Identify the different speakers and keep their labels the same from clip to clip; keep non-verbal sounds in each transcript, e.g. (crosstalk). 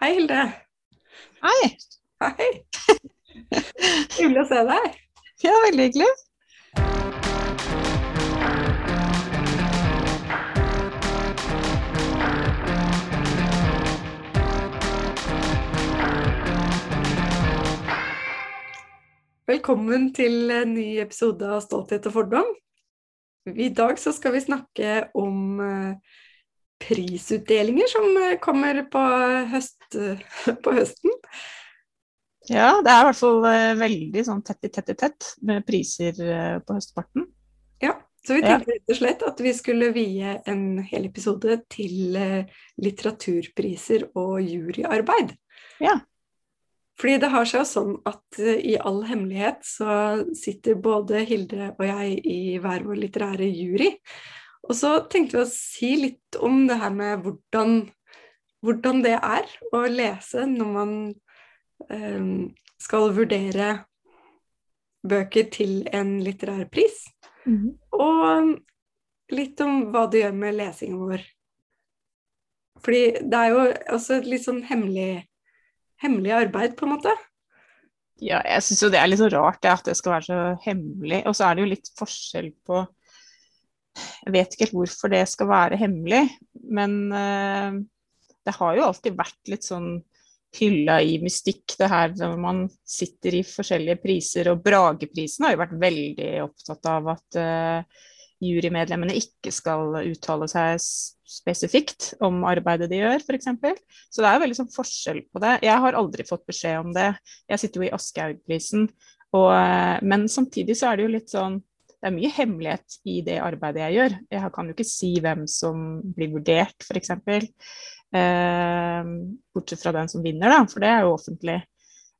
Speaker 1: Hei, Hilde.
Speaker 2: Hei.
Speaker 1: Hei. (laughs) Hyggelig å se deg.
Speaker 2: Ja, veldig hyggelig.
Speaker 1: Velkommen til en ny episode av Stolthet og fordom. I dag så skal vi snakke om eh, prisutdelinger som eh, kommer på, høst, på høsten.
Speaker 2: Ja, det er i hvert fall eh, veldig sånn tett i tett i tett med priser på høstparten.
Speaker 1: Ja, så vi tenkte rett og slett at vi skulle vie en hel episode til litteraturpriser og juryarbeid.
Speaker 2: Ja.
Speaker 1: Fordi det har seg jo sånn at i all hemmelighet så sitter både Hilde og jeg i hver vår litterære jury. Og så tenkte vi å si litt om det her med hvordan, hvordan det er å lese når man um, skal vurdere bøker til en litterær pris.
Speaker 2: Mm.
Speaker 1: Og litt om hva det gjør med lesingen vår. Fordi det er jo også et litt sånn hemmelig hemmelig arbeid, på en måte.
Speaker 2: Ja, jeg syns jo det er litt så rart det, at det skal være så hemmelig. Og så er det jo litt forskjell på Jeg vet ikke helt hvorfor det skal være hemmelig, men uh, det har jo alltid vært litt sånn hylla i mystikk, det her når man sitter i forskjellige priser. Og Brageprisen har jo vært veldig opptatt av at uh, jurymedlemmene ikke skal uttale seg spesifikt om arbeidet de gjør, f.eks. Så det er veldig sånn forskjell på det. Jeg har aldri fått beskjed om det. Jeg sitter jo i Aschehougprisen. Uh, men samtidig så er det jo litt sånn det er mye hemmelighet i det arbeidet jeg gjør. Jeg kan jo ikke si hvem som blir vurdert, f.eks. Eh, bortsett fra den som vinner, da, for det er jo offentlig.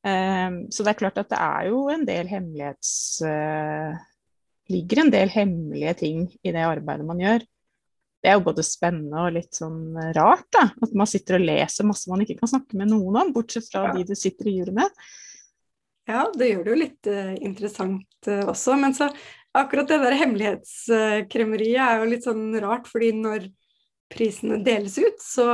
Speaker 2: Eh, så det er klart at det er jo en del hemmelighets... Eh, ligger en del hemmelige ting i det arbeidet man gjør. Det er jo både spennende og litt sånn rart, da. At man sitter og leser masse man ikke kan snakke med noen om, bortsett fra ja. de du sitter i jury med.
Speaker 1: Ja, det gjør det jo litt uh, interessant uh, også. Men så akkurat det der hemmelighetskremmeriet er jo litt sånn rart, fordi når prisene deles ut, så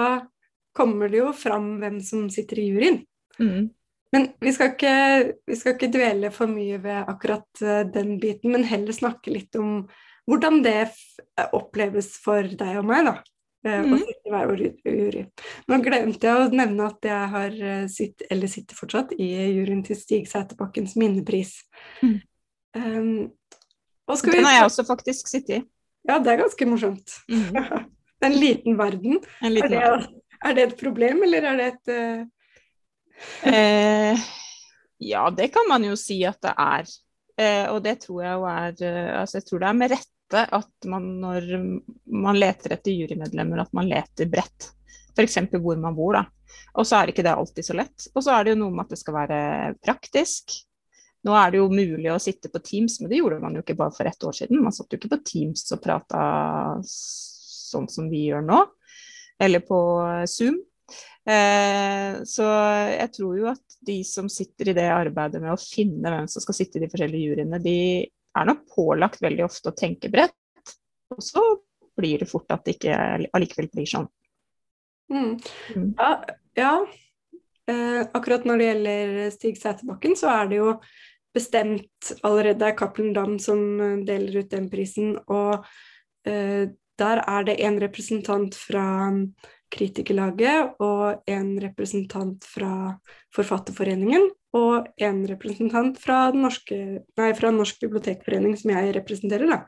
Speaker 1: kommer det jo fram hvem som sitter i juryen.
Speaker 2: Mm.
Speaker 1: Men vi skal, ikke, vi skal, ikke, dvele for mye ved akkurat eh, den biten, men heller snakke litt om hvordan det eh, oppleves for deg og meg, da. Eh, mm. Å sitte i hver vår jury. Nå glemte jeg å nevne at jeg har sitt, eller sitter fortsatt, i juryen til Stig Sæterbakkens minnepris.
Speaker 2: Mm. Um, Den har jeg også faktisk sittet i.
Speaker 1: Ja, det er ganske morsomt.
Speaker 2: Mm.
Speaker 1: er (laughs) en liten verden.
Speaker 2: En liten
Speaker 1: er, det, er, det, et problem, eller er det et uh,
Speaker 2: Eh, ja, det kan man jo si at det er. Eh, og det tror jeg jo er eh, altså Jeg tror det er med rette at man når man leter etter jurymedlemmer, at man leter bredt. F.eks. hvor man bor, da. Og så er ikke det alltid så lett. Og så er det jo noe med at det skal være praktisk. Nå er det jo mulig å sitte på Teams, men det gjorde man jo ikke bare for ett år siden. Man satt jo ikke på Teams og prata sånn som vi gjør nå, eller på Zoom. Eh, så jeg tror jo at de som sitter i det arbeidet med å finne hvem som skal sitte i de forskjellige juryene, de er nok pålagt veldig ofte å tenke bredt. Og så blir det fort at det ikke allikevel blir sånn.
Speaker 1: Mm. Mm. Ja, ja. Eh, akkurat når det gjelder Stig Sæterbakken, så er det jo bestemt allerede. Det er Cappelen Dam som deler ut den prisen. Og eh, der er det en representant fra Kritikerlaget og en representant fra Forfatterforeningen og en representant fra, norske, nei, fra Norsk bibliotekforening, som jeg representerer. Da.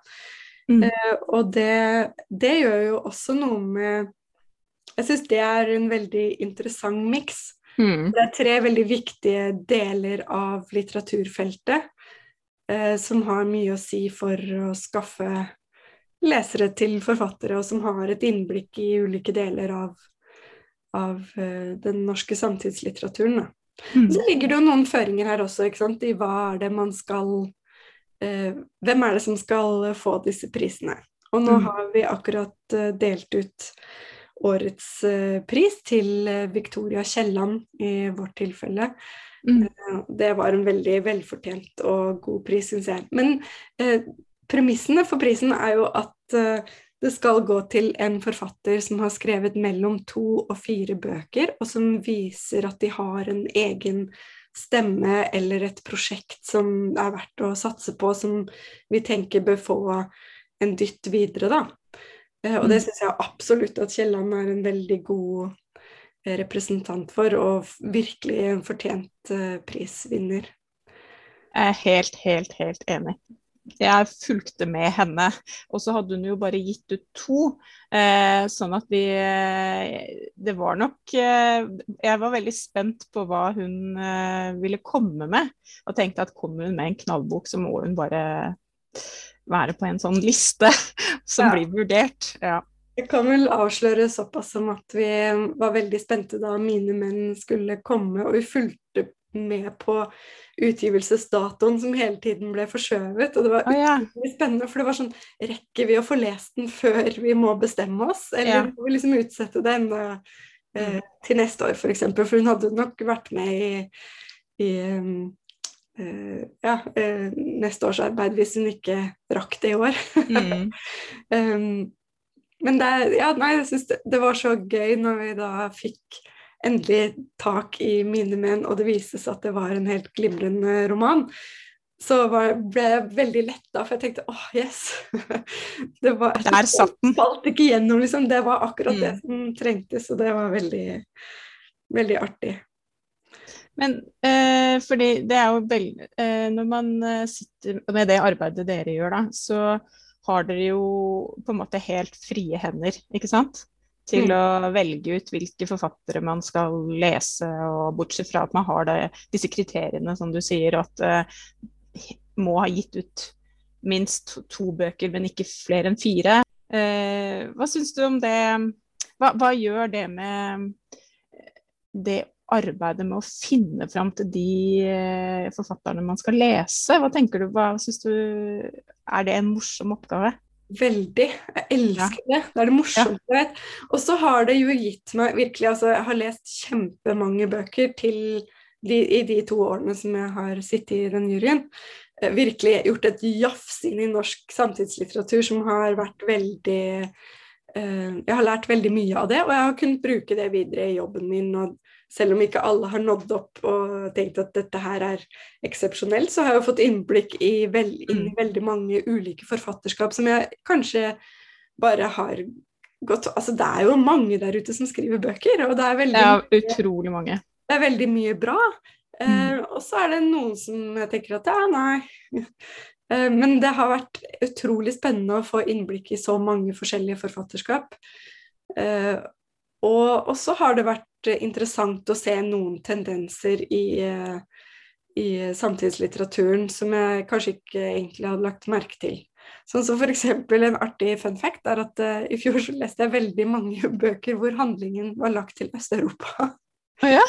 Speaker 1: Mm. Eh, og det, det, gjør jo også noe med Jeg syns det er en veldig interessant miks.
Speaker 2: Mm.
Speaker 1: Det er tre veldig viktige deler av litteraturfeltet eh, som har mye å si for å skaffe lesere til forfattere, og som har et innblikk i ulike deler av, av eh, den norske samtidslitteraturen. Mm. Så ligger det jo noen føringer her også, i hva er det man skal eh, Hvem er det som skal få disse prisene? Og nå mm. har vi akkurat uh, delt ut årets pris til Victoria Kielland i vårt tilfelle. Mm. Det var en veldig velfortjent og god pris, syns jeg. Men premissene for prisen er jo at eh, det skal gå til en forfatter som har skrevet mellom to og fire bøker, og som viser at de har en egen stemme eller et prosjekt som er verdt å satse på, som vi tenker bør få en dytt videre, da. Eh, og det mm. syns jeg absolutt at Kielland er en veldig god eh, representant for, og virkelig en fortjent eh, prisvinner.
Speaker 2: Jeg er helt, helt, helt enig. Jeg fulgte med henne. Og så hadde hun jo bare gitt ut to. Eh, sånn at vi Det var nok Jeg var veldig spent på hva hun ville komme med. Og tenkte at kommer hun med en knallbok, så må hun bare være på en sånn liste (laughs) som ja. blir vurdert. Ja.
Speaker 1: Jeg kan vel avsløre såpass som at vi var veldig spente da mine menn skulle komme, og vi fulgte med på utgivelsesdatoen som hele tiden ble forskjøvet. Og det var ja. spennende, for det var sånn Rekker vi å få lest den før vi må bestemme oss, eller må vi liksom utsette det enda eh, mm. til neste år, f.eks.? For, for hun hadde nok vært med i, i ja, uh, neste års arbeid hvis hun ikke rakk det i år. Mm. (laughs) um, men det, ja, nei, jeg syns det, det, var så gøy når vi da fikk endelig tak i mine menn, og det viste seg at det var en helt glimrende roman. Så var, ble jeg veldig letta, for jeg tenkte åh, oh, yes! (laughs) det var,
Speaker 2: Der satt den!
Speaker 1: Falt ikke gjennom, liksom. Det var akkurat mm. det som trengtes, og det var veldig, veldig artig.
Speaker 2: Men eh, fordi det er jo veldig eh, Når man eh, sitter med det arbeidet dere gjør, da, så har dere jo på en måte helt frie hender, ikke sant? Til mm. å velge ut hvilke forfattere man skal lese, og bortsett fra at man har det, disse kriteriene, som du sier, og at eh, må ha gitt ut minst to, to, bøker, men ikke flere enn fire. Eh, hva syns du om det? Hva, hva, gjør det med det arbeidet med å finne fram til de uh, forfatterne man skal lese? Hva tenker du, hva syns du er det en morsom oppgave?
Speaker 1: Veldig. Jeg elsker ja. det. Det er det morsomste jeg vet. Og så har det jo gitt meg virkelig Altså, jeg har lest kjempemange bøker til de, i de to årene som jeg har sittet i den juryen. Eh, virkelig gjort et jafs inn i norsk samtidslitteratur som har vært veldig eh, Jeg har lært veldig mye av det, og jeg har kunnet bruke det videre i jobben min. og selv om ikke alle har nådd opp og tenkt at dette her er eksepsjonelt, så har jeg jo fått innblikk i, vel, inn i mm. veldig mange ulike forfatterskap som jeg kanskje bare har gått Altså det er jo mange der ute som skriver bøker, og det er veldig
Speaker 2: Ja, utrolig mange.
Speaker 1: Det er veldig mye bra. Eh, mm. Eh, og så er det noen som jeg tenker at ja, nei. (laughs) Eh, men det har vært utrolig spennende å få innblikk i så mange forskjellige forfatterskap. Eh, og så har det vært interessant å se noen tendenser i, eh, i samtidslitteraturen som jeg kanskje ikke egentlig hadde lagt merke til. Sånn som f.eks. en artig fun fact er at uh, i fjor så leste jeg veldig mange (laughs) bøker hvor handlingen var lagt til Øst-Europa.
Speaker 2: Oh, ja?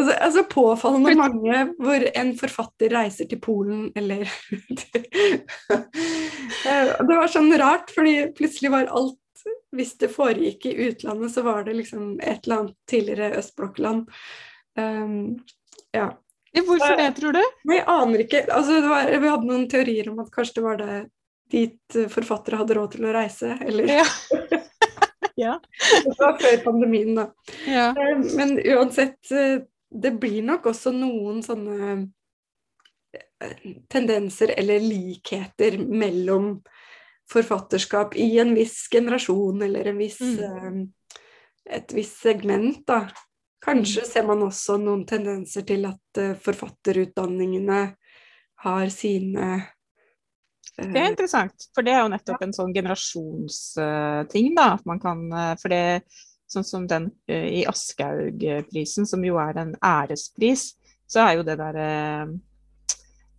Speaker 1: altså, altså, påfallende mange hvor en forfatter reiser til Polen eller (laughs) eh, Det var sånn rart, fordi plutselig var alt hvis det foregikk i utlandet, så var det liksom et eller annet tidligere østblokkland. Um, ja.
Speaker 2: Hvorfor det, tror du?
Speaker 1: Jeg aner ikke. Altså, var, vi hadde noen teorier om at kanskje det var det dit forfattere hadde råd til å reise, eller
Speaker 2: ja. (laughs) ja.
Speaker 1: Det var før pandemien, da. Ja. Um, men uansett, eh, det blir nok også noen sånne eh, tendenser eller likheter mellom forfatterskap i en viss generasjon eller en viss, mm. uh, et visst segment. Da. Kanskje mm. ser man også noen tendenser til at uh, forfatterutdanningene har sine
Speaker 2: uh, Det er interessant, for det er jo nettopp en sånn generasjonsting, da. Man kan, for det sånn som den i Aschehougprisen, som jo er en ærespris, så er jo det der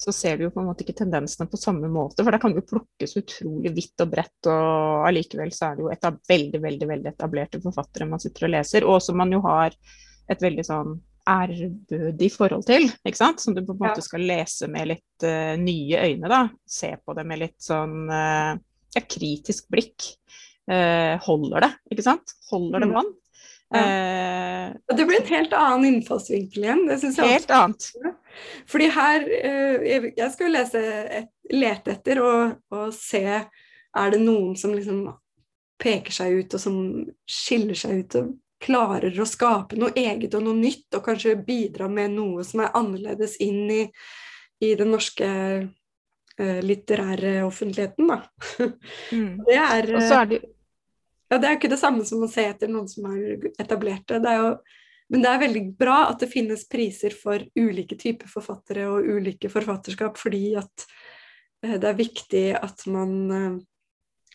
Speaker 2: så ser du jo på en måte ikke tendensene på samme måte. For det kan jo plukkes utrolig vidt og bredt, og allikevel så er det jo et av veldig, veldig, veldig etablerte forfattere man sitter og leser, og som man jo har et veldig sånn ærbødig forhold til, ikke sant? Som du på en måte skal lese med litt uh, nye øyne, da. Se på det med litt sånn uh, ja, kritisk blikk. Uh, holder det, ikke sant? Holder det mm.
Speaker 1: Ja. det blir en helt annen innfallsvinkel igjen. Det
Speaker 2: synes jeg helt annet.
Speaker 1: Fordi her eh, Jeg skal lese et, lete etter og, og, se er det noen som liksom peker seg ut, og som skiller seg ut og klarer å skape noe eget og noe nytt, og kanskje bidra med noe som er annerledes inn i, i den norske uh, litterære offentligheten, da. Mm. (laughs) Det er, er det... Ja, det er jo ikke det samme som å se etter noen som er etablerte. Det er jo, men det er veldig bra at det finnes priser for ulike typer forfattere og ulike forfatterskap, fordi at uh, det er viktig at man uh,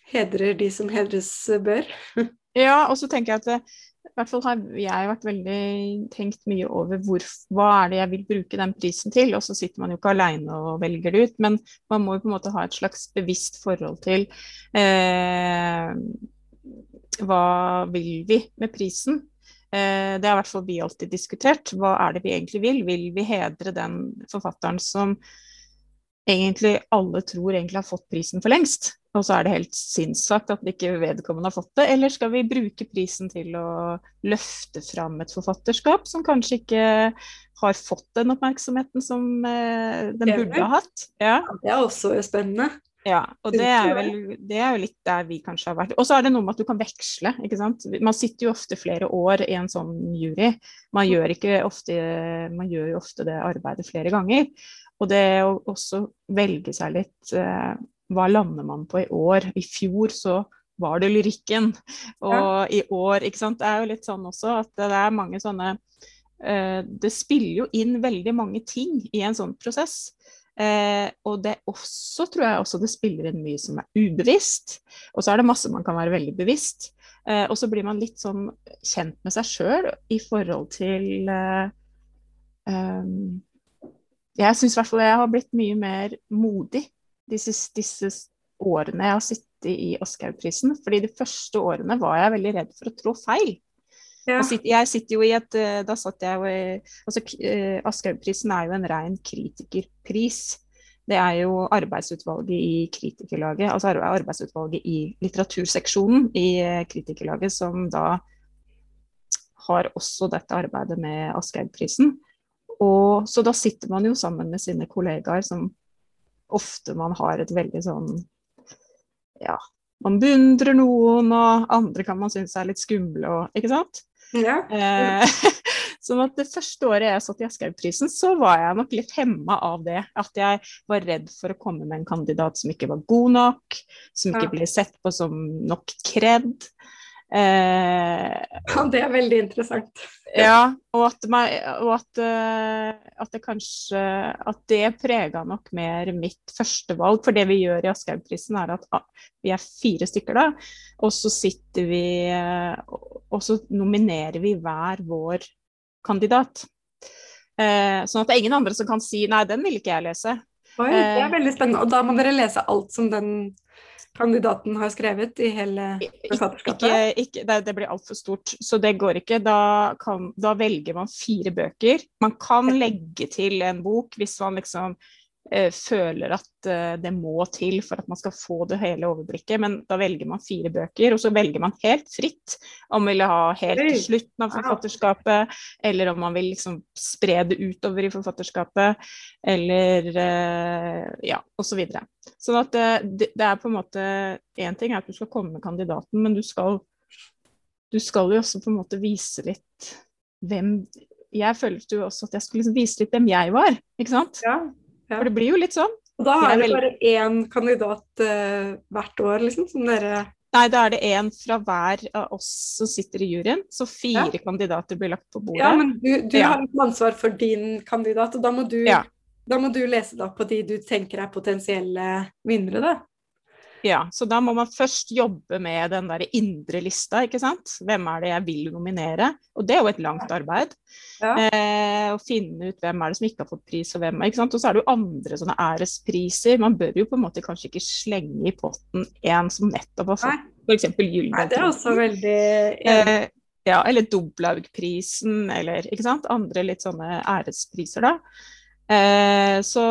Speaker 1: hedrer de som hedres bør. (laughs)
Speaker 2: ja, og så tenker jeg at det, i hvert fall har jeg vært veldig tenkt mye over hvor, hva er det jeg vil bruke den prisen til. Og så sitter man jo ikke alene og velger det ut, men man må jo på en måte ha et slags bevisst forhold til eh, hva vil vi med prisen. Eh, det har i hvert fall vi alltid diskutert. Hva er det vi egentlig vil? Vil vi hedre den forfatteren som egentlig alle tror egentlig har fått prisen for lengst? og så er det helt sinnssvakt at ikke vedkommende har fått det? Eller skal vi bruke prisen til å løfte fram et forfatterskap som kanskje ikke har fått den oppmerksomheten som eh, den burde ha hatt?
Speaker 1: Ja. Det er også spennende.
Speaker 2: Ja, og det er, vel, det er jo litt der vi kanskje har vært. Og så er det noe med at du kan veksle, ikke sant. Man sitter jo ofte flere år i en sånn jury. Man gjør, ofte, man gjør jo ofte det arbeidet flere ganger. Og det å også velge seg litt eh, hva lander man på i år? I fjor så var det lyrikken, og ja. i år ikke sant? Det er jo litt sånn også at det er mange sånne eh, Det spiller jo inn veldig mange ting i en sånn prosess. Uh, og det også tror jeg også det spiller inn mye som er ubevisst. Og så er det masse man kan være veldig bevisst. Eh, og så blir man litt sånn kjent med seg sjøl i forhold til um, Jeg syns i hvert fall jeg har blitt mye mer modig disse, disse årene jeg har sittet i Aschehoug-prisen. fordi de første årene var jeg veldig redd for å trå feil. Ja. Jeg sitter jo i et eh, Da satt jeg jo i altså, eh, Aschehoug-prisen er jo en ren kritikerpris. Det er jo arbeidsutvalget i kritikerlaget, altså arbeidsutvalget i litteraturseksjonen i eh, kritikerlaget, som da har også dette arbeidet med Aschehougprisen. Og Så da sitter man jo sammen med sine kollegaer som ofte man har et veldig sånn Ja, man beundrer noen, og andre kan man synes er litt skumle og Ikke sant? Ja. Eh, (laughs) sånn at det første året jeg satt i Aschehougprisen, så var jeg nok litt hemma av det. At jeg var redd for å komme med en kandidat som ikke var god nok, som ikke ja. ble sett på som nok kred.
Speaker 1: Eh, ja, det er veldig interessant.
Speaker 2: ja, og at, og at, uh, at det kanskje At det prega nok mer mitt førstevalg. For det vi gjør i Aschehougprisen, er at ah, vi er fire stykker da, og så sitter vi uh, Og så nominerer vi hver vår kandidat. Uh, sånn at det er ingen andre som kan si 'nei, den vil ikke jeg lese'.
Speaker 1: Oi, det er veldig spennende. Og da må dere lese alt som den kandidaten har skrevet i hele forfatterskapet?
Speaker 2: Ikke, ikke, det, det, blir altfor stort, så det går ikke. Da, kan, da, velger man fire bøker. Man kan legge til en bok hvis man liksom føler at eh, det må til for at man skal få det hele overblikket, men da velger man fire bøker, og så velger man helt fritt om man vil ha helt til slutten av forfatterskapet, eller om man vil liksom spre det utover i forfatterskapet, eller eh, ja, osv. Så sånn at eh, det, det, er på en måte Én ting er at du skal komme med kandidaten, men du skal, du skal jo også på en måte vise litt hvem jeg følte jo også at jeg skulle vise litt hvem jeg var, ikke sant? Ja. Ja. For det blir jo litt sånn.
Speaker 1: Og da er det bare én kandidat uh, hvert år, liksom, som dere
Speaker 2: Nei, da er det én fra hver av oss som sitter i juryen. Så fire ja. kandidater blir lagt på bordet.
Speaker 1: Ja, men du, du ja. har litt ansvar for din kandidat, og da må, du, da må du lese deg opp på de du tenker er potensielle vinnere, da.
Speaker 2: Ja, så da må man først jobbe med den der indre lista, ikke sant. Hvem er det jeg vil nominere? Og det er jo et langt arbeid. Ja. Eh, å finne ut hvem er det som ikke har fått pris, og hvem ikke sant? Og så er det jo andre sånne ærespriser. Man bør jo på en måte kanskje ikke slenge i potten en som nettopp har fått f.eks. Gyllenprisen.
Speaker 1: Det er også veldig eh,
Speaker 2: Ja, eller Doblaug-prisen, eller ikke sant. Andre litt sånne ærespriser, da. Eh, så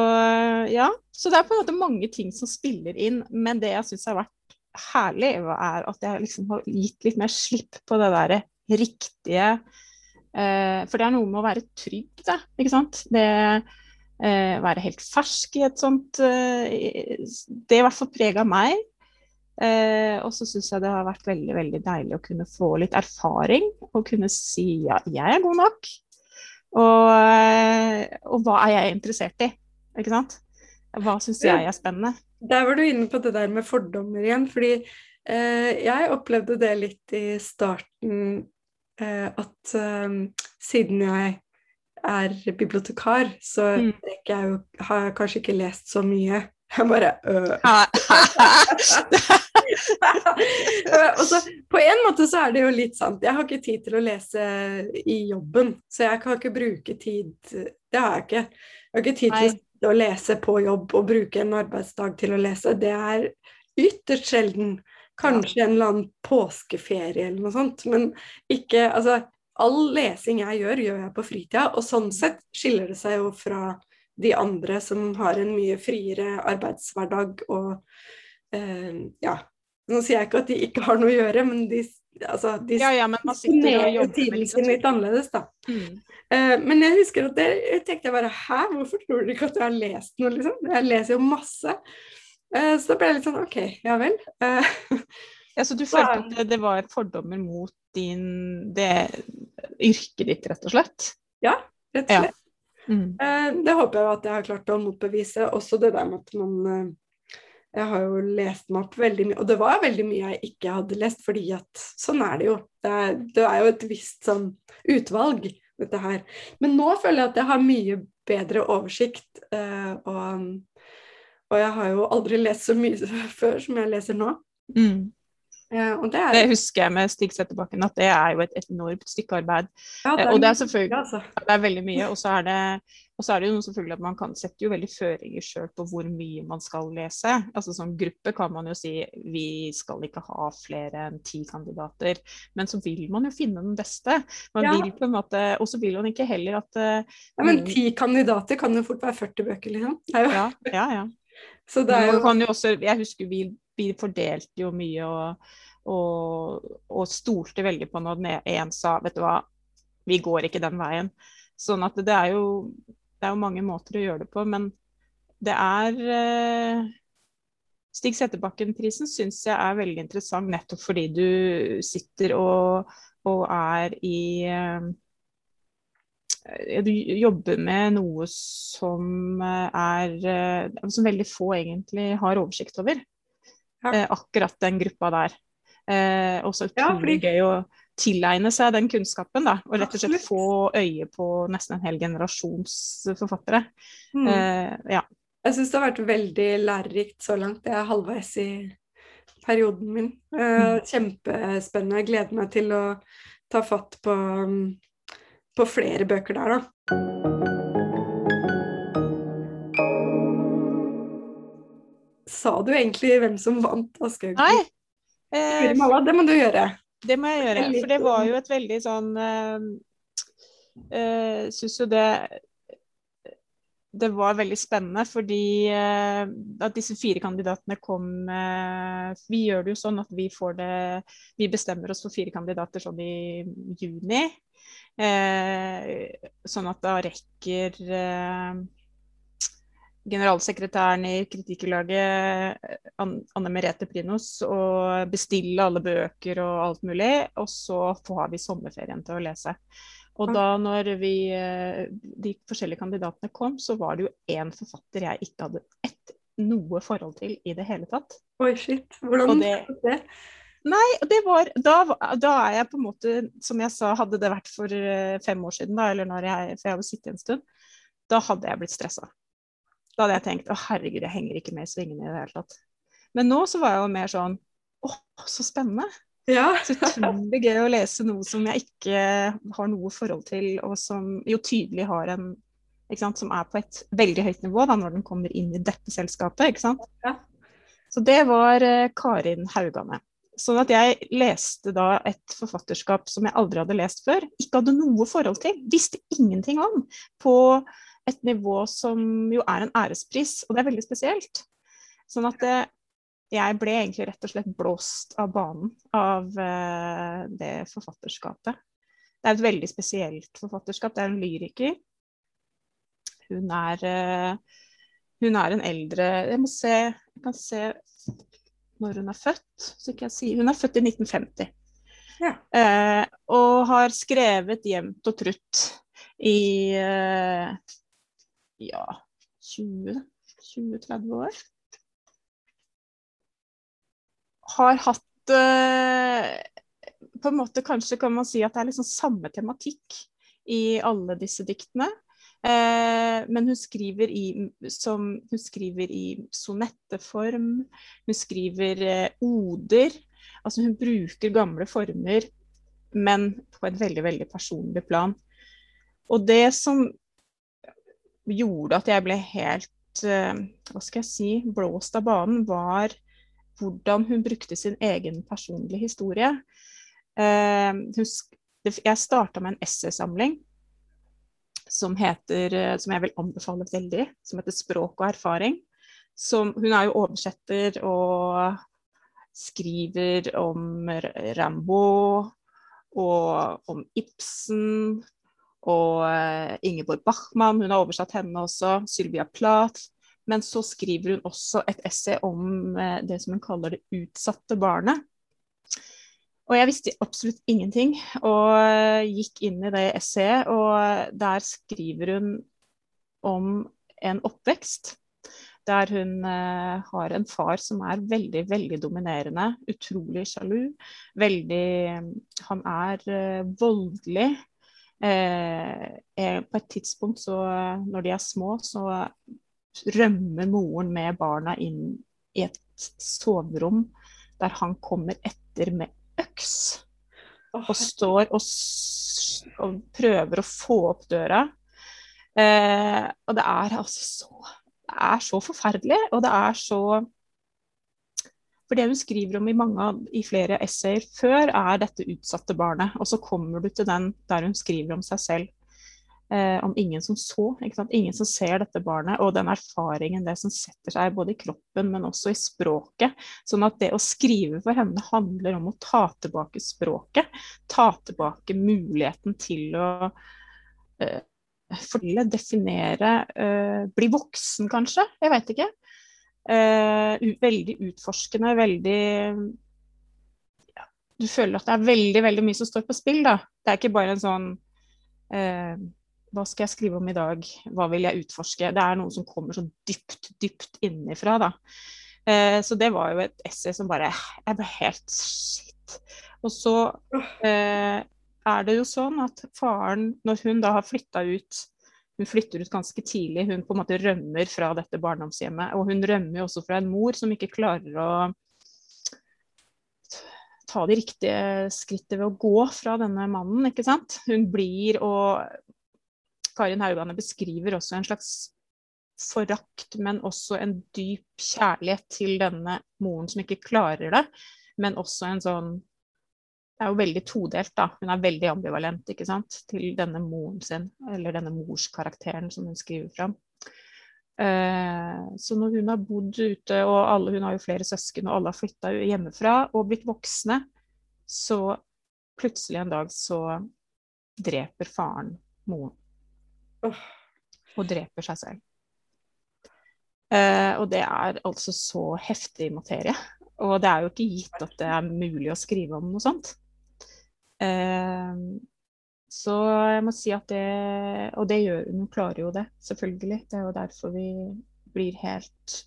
Speaker 2: ja. Så det er på en måte mange ting som spiller inn. Men det jeg syns har vært herlig, er at jeg liksom har gitt litt mer slipp på det derre riktige eh, For det er noe med å være trygg, da. Ikke sant. Det eh, være helt fersk i et sånt eh, Det i hvert fall prega meg. Eh, og så syns jeg det har vært veldig veldig deilig å kunne få litt erfaring og kunne si ja, jeg er god nok. Og, eh, og hva er jeg interessert i? Ikke sant? Hva syns jeg er spennende?
Speaker 1: Der var du inne på det der med fordommer igjen. Fordi eh, jeg opplevde det litt i starten eh, at eh, siden jeg er bibliotekar, så mm. jeg har jeg kanskje ikke lest så mye. Jeg bare øh. (laughs) (laughs) så, på en måte så er det jo litt sant. Jeg har ikke tid til å lese i jobben, så jeg kan ikke bruke tid Det har jeg ikke. Jeg har ikke tid til å lese på jobb og bruke en arbeidsdag til å lese. Det er ytterst sjelden. Kanskje en eller annen påskeferie eller noe sånt, men ikke Altså, all lesing jeg gjør, gjør jeg på fritida, og sånn sett skiller det seg jo fra de andre som har en mye friere arbeidshverdag og eh, ja. Nå sier jeg ikke at de ikke har noe å gjøre, men de, altså, de
Speaker 2: ja, ja, men man sitter og jobber
Speaker 1: tiden liksom sin litt annerledes, da. Mm. Uh, men jeg husker at det, jeg tenkte jeg bare Hæ, hvorfor tror dere ikke at jeg har lest noe, liksom? Jeg leser jo masse. Uh, så da ble jeg litt sånn OK, ja vel. Uh,
Speaker 2: ja, Så du følte at det, det, var fordommer mot din, det yrket ditt, rett og slett?
Speaker 1: Ja, rett og slett. Ja. Mm. det håper jeg at jeg har klart å motbevise. Også det der med at man jeg har jo lest meg opp veldig mye, og det var veldig mye jeg ikke hadde lest, fordi at sånn er det jo. Det er, det er jo et visst sånn utvalg dette her. Men nå føler jeg at jeg har mye bedre oversikt, uh, og, og, jeg har jo aldri lest så mye (laughs) før som jeg leser nå.
Speaker 2: Mm. Uh, det, er... det, husker jeg med Stig Setterbakken, at det er jo et enormt stykke arbeid. Ja, det er, uh, og det er selvfølgelig altså. det er veldig mye. Og så er det, og så er det jo selvfølgelig at man kan sette jo veldig føringer sjøl på hvor mye man skal lese. Altså Som gruppe kan man jo si vi skal ikke ha flere enn ti kandidater. Men så vil man jo finne den beste. Man ja. vil på en måte, Og så vil man ikke heller at uh,
Speaker 1: ja, Men ti kandidater kan jo fort være 40 bøker, liksom.
Speaker 2: Ja, ja, ja. Så det er jo... Også, jeg husker vi vi fordelte jo mye og, og, og stolte veldig på når én sa vet du hva, vi går ikke den veien. Sånn at det er jo, det er jo mange måter å gjøre det på, men det er eh, Stig Settebakken-prisen syns jeg er veldig interessant nettopp fordi du sitter og, og er i eh, du jobber med noe som er eh, Som veldig få egentlig har oversikt over eh, akkurat den gruppa der. Eh, også utrolig ja, gøy å tilegne seg den kunnskapen, da. Og rett og slett få øye på nesten en hel generasjons forfattere. Mm. Eh, ja.
Speaker 1: Jeg syns det har vært veldig lærerikt så langt. Jeg er halvveis i perioden min. Eh, kjempespennende. Jeg gleder meg til å ta fatt på, på flere bøker der, da. Sa du egentlig hvem som vant Aschehoug?
Speaker 2: Nei.
Speaker 1: Eh, det må du gjøre.
Speaker 2: Det må jeg gjøre. For det var jo et veldig sånn eh, uh, Syns jo det det var veldig spennende, fordi eh, at disse fire kandidatene kom eh, Vi gjør det jo sånn at vi får det Vi bestemmer oss for fire kandidater sånn i juni. Eh, sånn at da rekker generalsekretæren i Kritikerlaget, Anne Merete Prinos, og bestille alle bøker og alt mulig. Og så får vi sommerferien til å lese. Og da når vi, eh, de forskjellige kandidatene kom, så var det jo én forfatter jeg ikke hadde ett noe forhold til i det hele tatt.
Speaker 1: Oi, shit. Hvordan det, det?
Speaker 2: Nei, det var da, da, er jeg på en måte, som jeg sa, hadde det vært for eh, fem år siden, da, eller når jeg, for jeg har sittet en stund, da hadde jeg blitt stressa. Da hadde jeg tenkt å herregud, jeg henger ikke med i svingene i det hele tatt. Men nå så var jeg jo mer sånn å, så spennende.
Speaker 1: Ja.
Speaker 2: så utrolig gøy å lese noe som jeg ikke har noe forhold til, og som jo tydelig har en sant, Som er på et veldig høyt nivå da, når den kommer inn i dette selskapet. ikke sant?
Speaker 1: Ja.
Speaker 2: Så det var uh, Karin Haugane. Sånn at jeg leste da et forfatterskap som jeg aldri hadde lest før. Ikke hadde noe forhold til. Visste ingenting om. På et nivå som jo er en ærespris, og det er veldig spesielt. Sånn at det, jeg ble egentlig rett og slett blåst av banen av uh, det forfatterskapet. Det er et veldig spesielt forfatterskap. Det er en lyriker. Hun er, uh, hun er en eldre Jeg må se Jeg kan se når hun er født. Så ikke jeg sier, hun er født i 1950.
Speaker 1: Ja.
Speaker 2: Eh, og har skrevet jevnt og trutt i eh, ja 20-30 år. Har hatt eh, På en måte kanskje kan man si at det er liksom samme tematikk i alle disse diktene. Eh, men hun skriver i, som, hun skriver i sonetteform, hun skriver eh, oder. Altså hun bruker gamle former, men på et veldig, veldig personlig plan. Og det som gjorde at jeg ble helt uh, hva skal jeg si, blåst av banen, var hvordan hun brukte sin egen personlige historie. Eh, hun, jeg starta med en essaysamling som heter, eh, som jeg vil anbefale veldig, som heter 'Språk og erfaring'. Som, hun er jo oversetter og skriver om Rambo og om Ibsen og uh, Ingeborg Bachmann. Hun har oversatt henne også. Sylvia Plath. Men så skriver hun også et essay om uh, det som hun kaller det utsatte barnet. Og jeg visste absolutt ingenting, og gikk inn i det essayet, og der skriver hun om en oppvekst der hun eh, har en far som er veldig, veldig dominerende, utrolig sjalu. Veldig Han er eh, voldelig. Eh, på et tidspunkt så, når de er små, så rømmer moren med barna inn i et soverom der han kommer etter med øks. Og står og, og prøver å få opp døra. Eh, og det er altså så Det er så forferdelig, og det er så For det hun skriver om i, mange, i flere essayer før, er dette utsatte barnet. Og så kommer du til den der hun skriver om seg selv eh, om ingen som så. Ingen som ser dette barnet, og den erfaringen det som setter seg både i kroppen, men også i språket. Sånn at det å skrive for henne handler om å ta tilbake språket. Ta tilbake muligheten til å eh, fortelle, definere, eh, bli voksen kanskje. Jeg vet ikke. Eh, veldig utforskende, veldig ja, Du føler at det er veldig, veldig mye som står på spill, da. Det er ikke bare en sånn eh, hva skal jeg skrive om i dag, hva vil jeg utforske? Det er noe som kommer så dypt, dypt innifra, da. Eh, så det var jo et essay som bare Jeg ble helt shit. Og så eh, er det jo sånn at faren, når hun da har flytta ut Hun flytter ut ganske tidlig, hun på en måte rømmer fra dette barndomshjemmet. Og hun rømmer også fra en mor som ikke klarer å ta de riktige skrittet ved å gå fra denne mannen, ikke sant. Hun blir og Karin Haugane beskriver også en slags forakt, men også en dyp kjærlighet til denne moren som ikke klarer det. Men også en sånn Det er jo veldig todelt, da. Hun er veldig ambivalent ikke sant? til denne moren sin, eller denne morskarakteren som hun skriver fram. Eh, så når hun har bodd ute, og alle, hun har jo flere søsken, og alle har flytta hjemmefra og blitt voksne, så plutselig en dag så dreper faren moren og dreper seg selv. Eh, og det er altså så heftig materie. Og det er jo ikke gitt at det er mulig å skrive om noe sånt. Uh, så jeg må si at det Og det gjør hun, klarer jo det, selvfølgelig. Det er jo derfor vi blir helt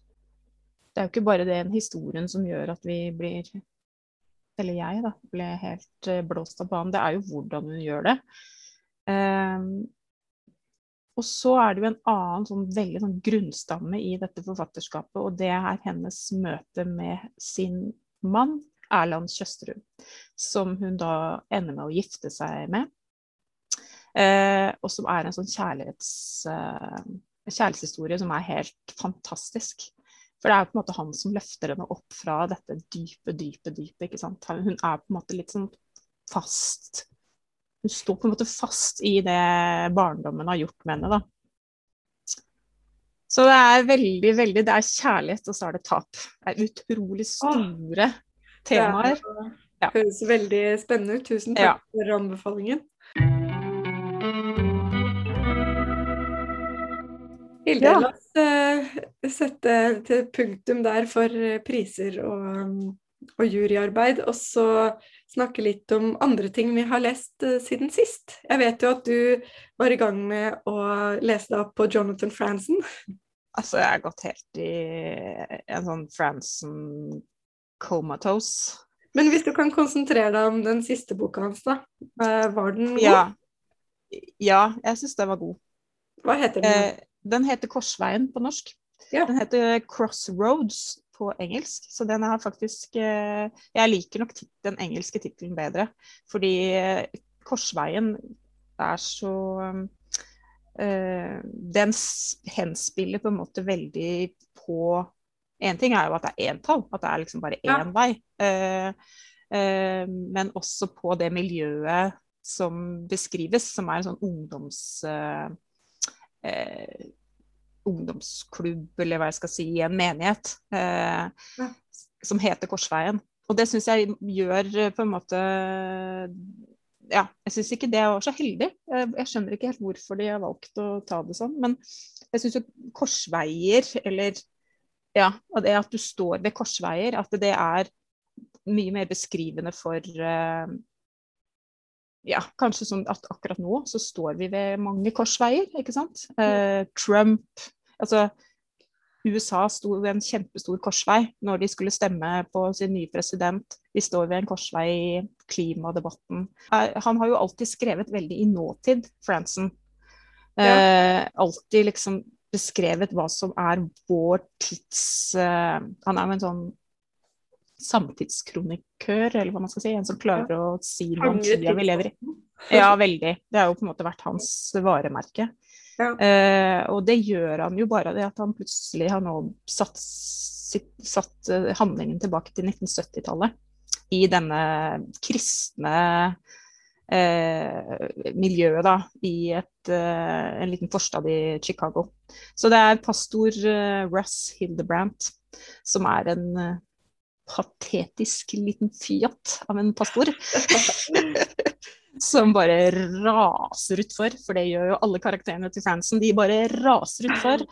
Speaker 2: Det er jo ikke bare den historien som gjør at vi blir Eller jeg, da, ble helt eh, blåst av banen. Det er jo hvordan hun gjør det. Um, og så er det jo en annen sånn veldig sånn grunnstamme i dette forfatterskapet, og det er hennes møte med sin mann, Erland Kjøsterud, som hun da ender med å gifte seg med. Eh, og som er en sånn kjærlighets, eh, kjærlighetshistorie som er helt fantastisk. For det er jo på en måte han som løfter henne opp fra dette dype, dype, dype. ikke sant? Hun er på en måte litt sånn fast hun står på en måte fast i det barndommen har gjort med henne, da. Så det er veldig, veldig Det er kjærlighet, og så er det tap. Det er utrolig store Åh, temaer. Det
Speaker 1: ja. høres veldig spennende ut. Tusen takk for anbefalingen. Hilde,
Speaker 2: Ja.
Speaker 1: la oss eh, sette til punktum der for eh, priser og, og juryarbeid, og så snakke litt om andre ting vi har lest eh, siden sist. Jeg vet jo at du var i gang med å lese deg opp på Jonathan Franzen.
Speaker 2: Altså, jeg har gått helt i en sånn Franson comatose.
Speaker 1: Men hvis du kan konsentrere deg om den siste boka hans, da. Eh, Var den god?
Speaker 2: Ja. Ja, jeg syns den var god.
Speaker 1: Hva heter den?
Speaker 2: Eh, den heter Korsveien på norsk.
Speaker 1: Ja.
Speaker 2: Den heter Crossroads på engelsk, så den er faktisk eh, Jeg liker nok den engelske tittelen bedre, fordi eh, Korsveien er så eh, Den henspiller på en måte veldig på En ting er jo at det er entall, at det er liksom bare
Speaker 1: Ja.
Speaker 2: vei. Uh, uh, men også på det miljøet som beskrives, som er en sånn ungdoms... Uh, ungdomsklubb, eller hva jeg skal si, i en menighet, eh,
Speaker 1: Ja.
Speaker 2: som heter Korsveien. Og det syns jeg gjør på en måte Ja, jeg syns ikke det var så heldig. Jeg skjønner ikke helt hvorfor de har valgt å ta det sånn, men jeg syns jo korsveier, eller ja, og det at du står ved korsveier, at det er mye mer beskrivende for uh, ja, kanskje sånn at akkurat nå så står vi ved mange korsveier, ikke sant. Uh, Trump Altså, USA sto ved en kjempestor korsvei når de skulle stemme på sin nye president. De står ved en korsvei i klimadebatten. Uh, han har jo alltid skrevet veldig i nåtid, Franson. Ja. alltid liksom beskrevet hva som er vår tids uh, Han er jo en sånn samtidskronikør, eller hva man skal si. En som klarer å si noe om tida vi lever i. Ja, veldig. Det har jo på en måte vært hans varemerke.
Speaker 1: Ja.
Speaker 2: Uh, og det gjør han jo bare det at han plutselig har nå satt, sitt, satt eh, handlingen tilbake til 1970-tallet. I denne kristne eh, miljøet, da, i et, eh, en liten forstad i Chicago. Så det er pastor eh, Russ Hildebrandt, som er en eh, patetisk liten fjott av en pastor. (laughs) som bare raser utfor, for det gjør jo alle karakterene til Franson. De bare raser utfor.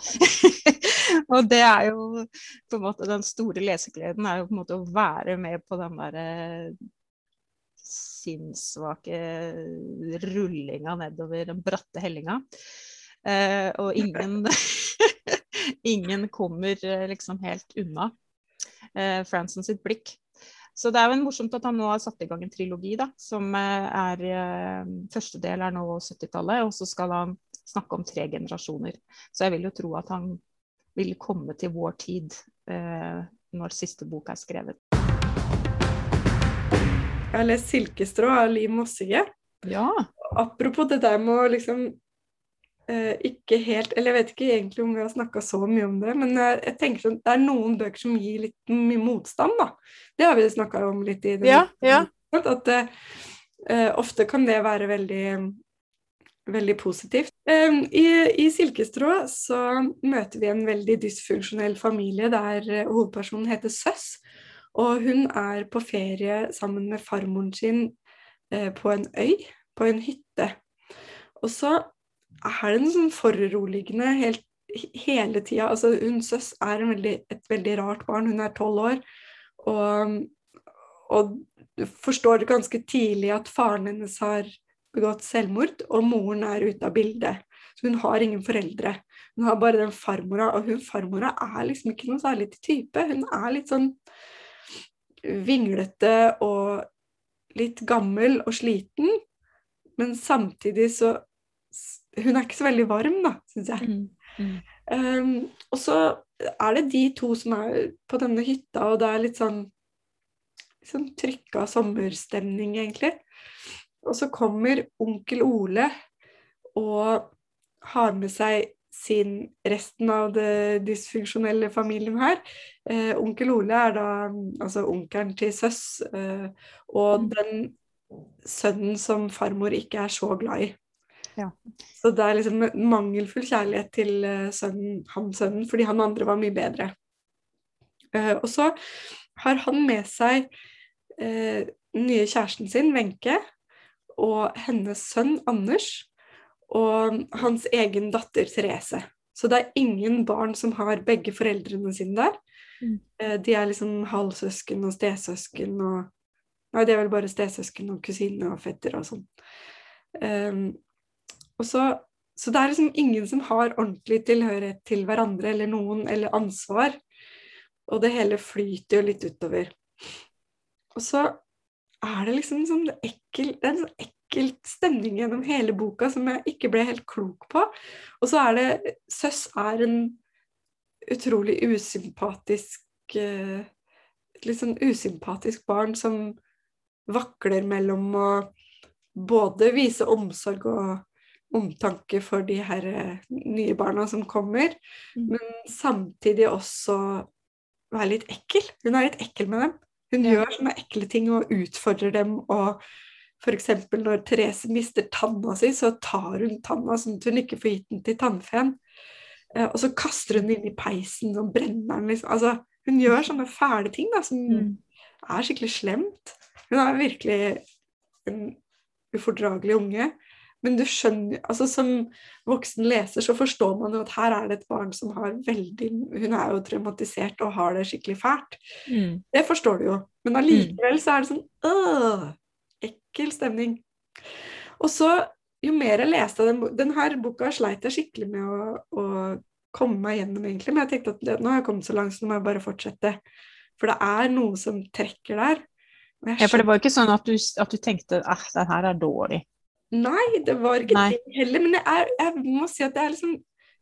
Speaker 2: (laughs) og det er jo på en måte den store lesegleden, er jo på en måte å være med på den derre sinnssvake rullinga nedover den bratte hellinga. Eh, og ingen (laughs) Ingen kommer eh, liksom helt unna eh, Franson sitt blikk. Så det er jo morsomt at han nå har satt i gang en trilogi, da, som eh, er eh, Første del er nå 70-tallet, og så skal han snakke om tre generasjoner. Så jeg vil jo tro at han vil komme til vår tid eh, når siste bok er skrevet.
Speaker 1: Jeg har lest 'Silkestrå' av Liv Mossige.
Speaker 2: Ja.
Speaker 1: Apropos det der med å liksom eh, ikke helt Eller jeg vet ikke egentlig om vi har snakka så mye om det, men jeg, jeg tenker sånn, det er noen bøker som gir litt mye motstand, da. Det har vi snakka om litt i det.
Speaker 2: Ja, ja.
Speaker 1: At eh, eh, ofte kan det være veldig veldig positivt. Eh, I, I 'Silkestrå' så møter vi en veldig dysfunksjonell familie der hovedpersonen heter Søss. Og hun er på ferie sammen med farmoren sin eh, på en øy, på en hytte. Og så er det en sånn foruroligende helt hele tida. Altså, hun Søss er veldig, et veldig rart barn. Hun er tolv år. Og, og forstår ganske tidlig at faren hennes har begått selvmord, og moren er ute av bildet. Så hun har ingen foreldre. Hun har bare den farmora, og hun farmora er liksom ikke noe særlig til type. Hun er litt sånn vinglete og litt gammel og sliten, men samtidig så Hun er ikke så veldig varm, da, syns jeg.
Speaker 2: Mm. Mm.
Speaker 1: Um, og så er det de to som er på denne hytta, og det er litt sånn, litt sånn trykka sommerstemning, egentlig. Og så kommer onkel Ole og har med seg sin resten av det dysfunksjonelle familien her. Eh, onkel Ole er da altså onkelen til Søss, eh, og
Speaker 2: Mm.
Speaker 1: den sønnen som farmor ikke er så glad i.
Speaker 2: Ja.
Speaker 1: Så det er liksom mangelfull kjærlighet til eh, sønnen, han sønnen, fordi han andre var mye bedre. Eh, og så har han med seg eh, den nye kjæresten sin, Wenche, og hennes sønn Anders, og hans egen datter Therese. Så det er ingen barn som har begge foreldrene sine der.
Speaker 2: Mm.
Speaker 1: Eh, De er liksom halvsøsken og stesøsken og Nei, det er vel bare stesøsken og kusine og fetter og sånn. Um, og så, så det er liksom ingen som har ordentlig tilhørighet til hverandre eller noen, eller ansvar. Og det hele flyter jo litt utover. Og så er det liksom sånn ekkel, det er en sånn ekkel stemning gjennom hele boka som jeg ikke ble helt klok på. Og så er det Søss er en utrolig usympatisk eh, Litt sånn usympatisk barn som vakler mellom å både vise omsorg og omtanke for de her eh, nye barna som kommer,
Speaker 2: Mm.
Speaker 1: men samtidig også være litt ekkel. Hun er litt ekkel med dem. Hun gjør sånne ekle ting og utfordrer dem. og F.eks. når Therese mister tanna si, så tar hun tanna sånn at hun ikke får gitt den til tannfeen. Eh, og så kaster hun den inn i peisen og brenner den. Liksom. Altså, hun gjør sånne fæle ting da, som
Speaker 2: Mm.
Speaker 1: er skikkelig slemt. Hun er virkelig en ufordragelig unge. Men du skjønner, altså som voksen leser så forstår man jo at her er det et barn som har veldig Hun er jo traumatisert og har det skikkelig fælt.
Speaker 2: Mm.
Speaker 1: Det forstår du jo. Men allikevel så er det sånn øh, ekkel stemning. Og så, jo mer jeg leste den boka Den her boka sleit jeg skikkelig med å, å komme meg gjennom, egentlig. Men jeg tenkte at det, nå har jeg kommet så langt, så nå må jeg bare fortsette. For det er noe som trekker der.
Speaker 2: Ja, for det var ikke sånn at du, at du tenkte at den her er dårlig.
Speaker 1: Nei, det var ikke
Speaker 2: Nei.
Speaker 1: det heller. Men jeg, er, jeg må si at jeg er liksom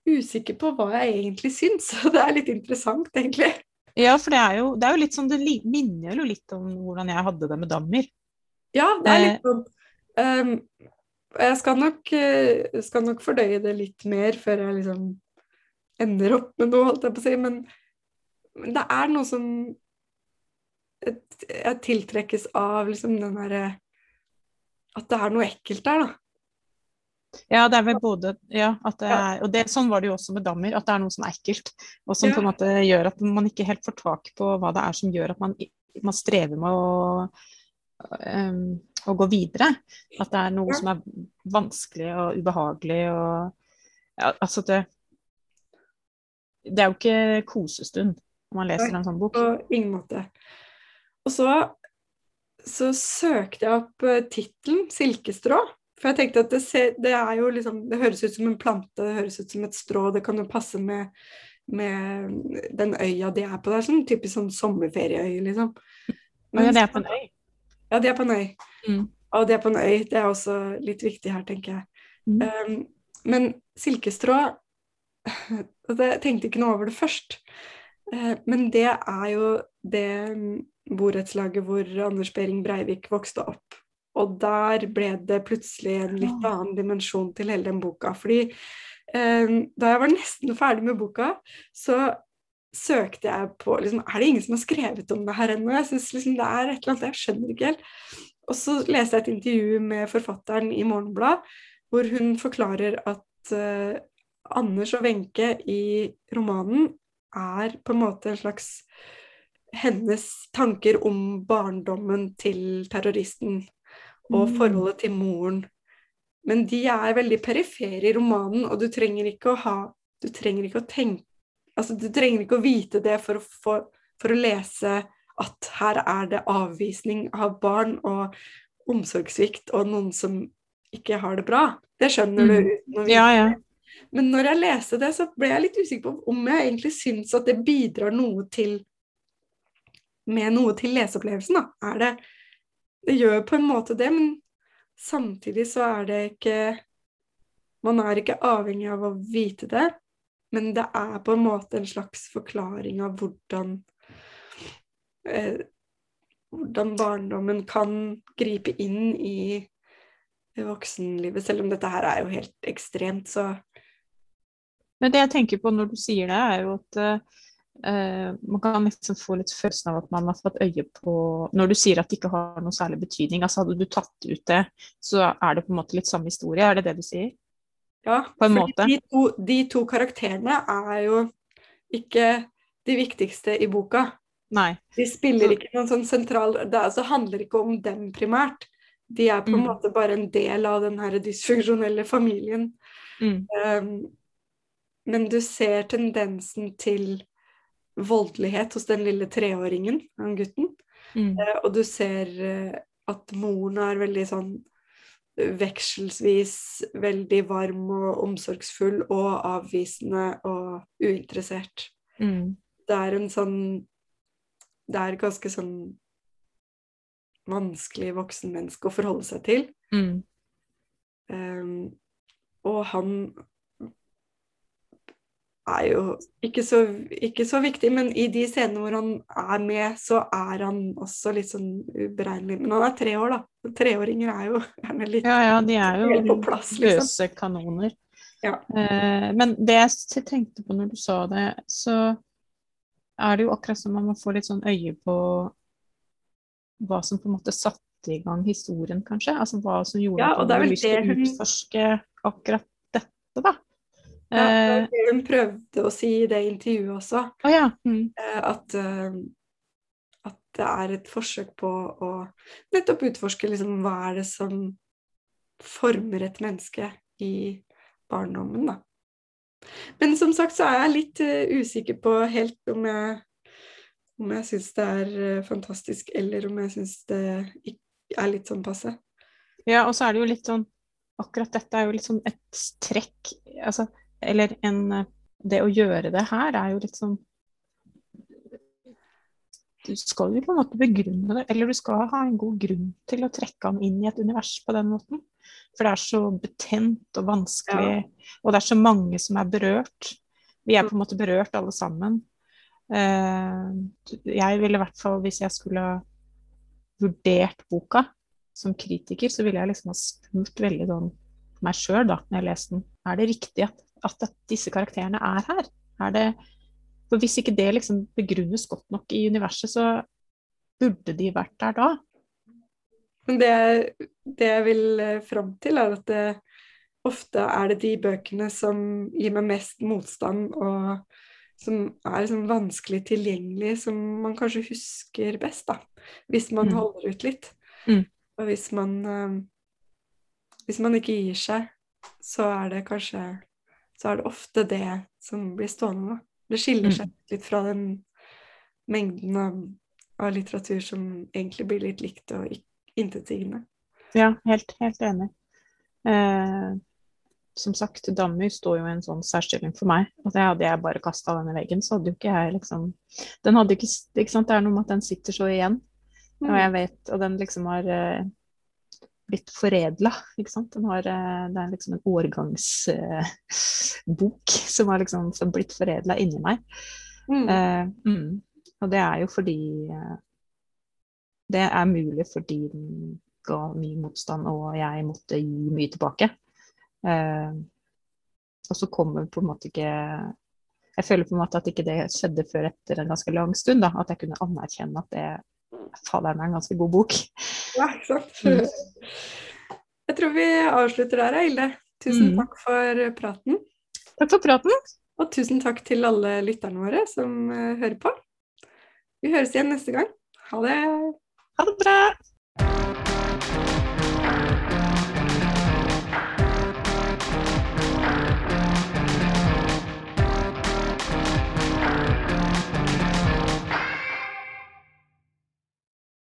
Speaker 1: usikker på hva jeg egentlig syns. (laughs) Og det er litt interessant, egentlig.
Speaker 2: Ja, for det er jo, det er jo litt sånn, det minner jo litt om hvordan jeg hadde det med dammer.
Speaker 1: Ja, det er
Speaker 2: Eh.
Speaker 1: litt sånn um, Jeg skal nok, eh, skal nok fordøye det litt mer før jeg liksom ender opp med noe, holdt jeg på å si. Men, men det er noe som jeg, tiltrekkes av liksom den derre At det er noe ekkelt der, da.
Speaker 2: Ja, det er vel både Ja, det er, og det, sånn var det jo også med dammer, at det er noe som er ekkelt. Og som
Speaker 1: Ja.
Speaker 2: på en måte gjør at man ikke helt får tak på hva det er som gjør at man, man strever med å, ehm, å gå videre. At det er noe som er vanskelig og ubehagelig og ja, Altså det Det er jo ikke kosestund når man leser en sånn bok.
Speaker 1: På ingen måte. Og så, så søkte jeg opp uh, tittelen 'Silkestrå'. For jeg tenkte at det, ser, det er jo liksom Det høres ut som en plante, det høres ut som et strå. Det kan jo passe med, med den øya de er på. Det er sånn typisk sånn sommerferieøy, liksom.
Speaker 2: Og ja, det er på en øy.
Speaker 1: Ja, de er på en øy.
Speaker 2: Mm.
Speaker 1: Og de er på en øy. Det er også litt viktig her, tenker jeg.
Speaker 2: Mm.
Speaker 1: Um, men silkestrå og Jeg tenkte ikke noe over det først. Uh, men det er jo det mm, borettslaget hvor Anders Behring Breivik vokste opp. Og der ble det plutselig en litt annen dimensjon til hele den boka. Fordi eh, da jeg var nesten ferdig med boka, så søkte jeg på liksom, Er det ingen som har skrevet om det her ennå? Jeg synes liksom det er et eller annet, jeg skjønner ikke helt. Og så leste jeg et intervju med forfatteren i Morgenblad, hvor hun forklarer at uh, Anders og Wenche i romanen er på en måte en slags hennes tanker om barndommen til terroristen og
Speaker 2: Mm.
Speaker 1: forholdet til moren. Men de er veldig perifere i romanen, og du trenger ikke å ha Du trenger ikke å tenke Altså, du trenger ikke å vite det for å, for, for å lese at her er det avvisning av barn og omsorgssvikt og noen som ikke har det bra. Det skjønner du
Speaker 2: Mm.
Speaker 1: å
Speaker 2: Ja, ja.
Speaker 1: Men når jeg leste det, så ble jeg litt usikker på om jeg egentlig syns at det bidrar noe til med noe til leseopplevelsen, da. Er det Det gjør på en måte det, men samtidig så er det ikke Man er ikke avhengig av å vite det, men det er på en måte en slags forklaring av hvordan eh, Hvordan barndommen kan gripe inn i voksenlivet, selv om dette her er jo helt ekstremt, så
Speaker 2: Men det jeg tenker på når du sier det, er jo at eh, man kan liksom få litt følelsen av at man har fått øye på Når du sier at det ikke har noe særlig betydning, altså hadde du tatt ut det, så er det på en måte litt samme historie, er det det du sier?
Speaker 1: Ja,
Speaker 2: På en måte.
Speaker 1: De to, de to karakterene er jo ikke de viktigste i boka.
Speaker 2: Nei.
Speaker 1: De spiller ikke noen sånn sentral Det altså, handler ikke om dem primært. De er på en
Speaker 2: Mm.
Speaker 1: måte bare en del av den her dysfunksjonelle familien.
Speaker 2: Mm.
Speaker 1: Um, men du ser tendensen til voldelighet hos den lille treåringen, han gutten.
Speaker 2: Mm.
Speaker 1: Uh, og du ser uh, at moren er veldig sånn vekselsvis veldig varm og omsorgsfull og avvisende og uinteressert.
Speaker 2: Mm.
Speaker 1: Det er en sånn Det er ganske sånn vanskelig voksenmenneske å forholde seg til.
Speaker 2: Mm.
Speaker 1: Um, og han er jo ikke så, ikke så viktig, men i de scenene hvor han er med, så er han også litt sånn uberegnelig. Men han er tre år, da. Treåringer er jo gjerne litt
Speaker 2: Ja, ja, de er jo
Speaker 1: på plass, liksom.
Speaker 2: løse kanoner.
Speaker 1: Ja.
Speaker 2: Eh, men det jeg tenkte på når du sa det, så er det jo akkurat som man må få litt sånn øye på hva som på en måte satte i gang historien, kanskje. Altså hva som gjorde
Speaker 1: Ja,
Speaker 2: at
Speaker 1: man
Speaker 2: hadde lyst til å utforske akkurat dette, da.
Speaker 1: Ja,
Speaker 2: Eh,
Speaker 1: hun prøvde å si i det intervjuet også.
Speaker 2: Oh, ja. Mm.
Speaker 1: eh, At, eh, at det er et forsøk på å nettopp utforske liksom, hva er det som former et menneske i barndommen, da. Men som sagt så er jeg litt usikker på helt om jeg om jeg syns det er fantastisk, eller om jeg syns det er litt sånn passe.
Speaker 2: Ja, og så er det jo litt sånn Akkurat dette er jo litt sånn et trekk altså, Eller en eh, Det å gjøre det her er jo litt sånn Du skal jo på en måte begrunne det, eller du skal ha en god grunn til å trekke ham inn i et univers på den måten. For det er så betent og vanskelig, og det er så mange som er berørt. Vi er på en måte berørt alle sammen. Eh, jeg ville i hvert fall, hvis jeg skulle ha vurdert boka som kritiker, så ville jeg liksom ha spurt veldig sånn meg sjøl da, når jeg leste den. Er det riktig at, at disse karakterene er her? Er det, for hvis ikke det liksom begrunnes godt nok i universet, så burde de vært der da.
Speaker 1: Men det, det jeg vil eh, fram til, er at det, ofte er det de bøkene som gir meg mest motstand, og som er liksom vanskelig tilgjengelig, som man kanskje husker best, da. Hvis man
Speaker 2: Mm.
Speaker 1: holder ut litt.
Speaker 2: Mm.
Speaker 1: Og hvis man eh, Hvis man ikke gir seg, så er det kanskje Så er det ofte det som blir stående. Det skiller
Speaker 2: Mm.
Speaker 1: seg litt fra den mengden av, av litteratur som egentlig blir litt likt og intetsigende.
Speaker 2: Ja, helt, helt enig. Eh, som sagt, Dammy står jo i en sånn særstilling for meg. at hadde jeg bare kasta den i veggen, så hadde jo ikke jeg liksom Den hadde ikke, ikke sant, Det er noe med at den sitter så igjen. Og jeg vet, og den liksom har eh, blitt foredla. Den har, eh, det er liksom en årgangsbok som har liksom blitt foredla inni meg.
Speaker 1: Mm.
Speaker 2: Eh, mm. Og det er jo fordi Det er mulig fordi den ga mye motstand, og jeg måtte gi mye tilbake. Og så kommer på en måte ikke Jeg føler på en måte at ikke det skjedde før etter en ganske lang stund. da, At jeg kunne anerkjenne at det faderen er en ganske god bok.
Speaker 1: Ja, sant.
Speaker 2: Mm. (laughs)
Speaker 1: Jeg tror vi avslutter der, Hilde. Tusen
Speaker 2: Mm.
Speaker 1: takk for praten.
Speaker 2: Takk for praten.
Speaker 1: Og tusen takk til alle lytterne våre som eh, hører på. Vi høres igjen neste gang. Ha det.
Speaker 2: Ha det bra.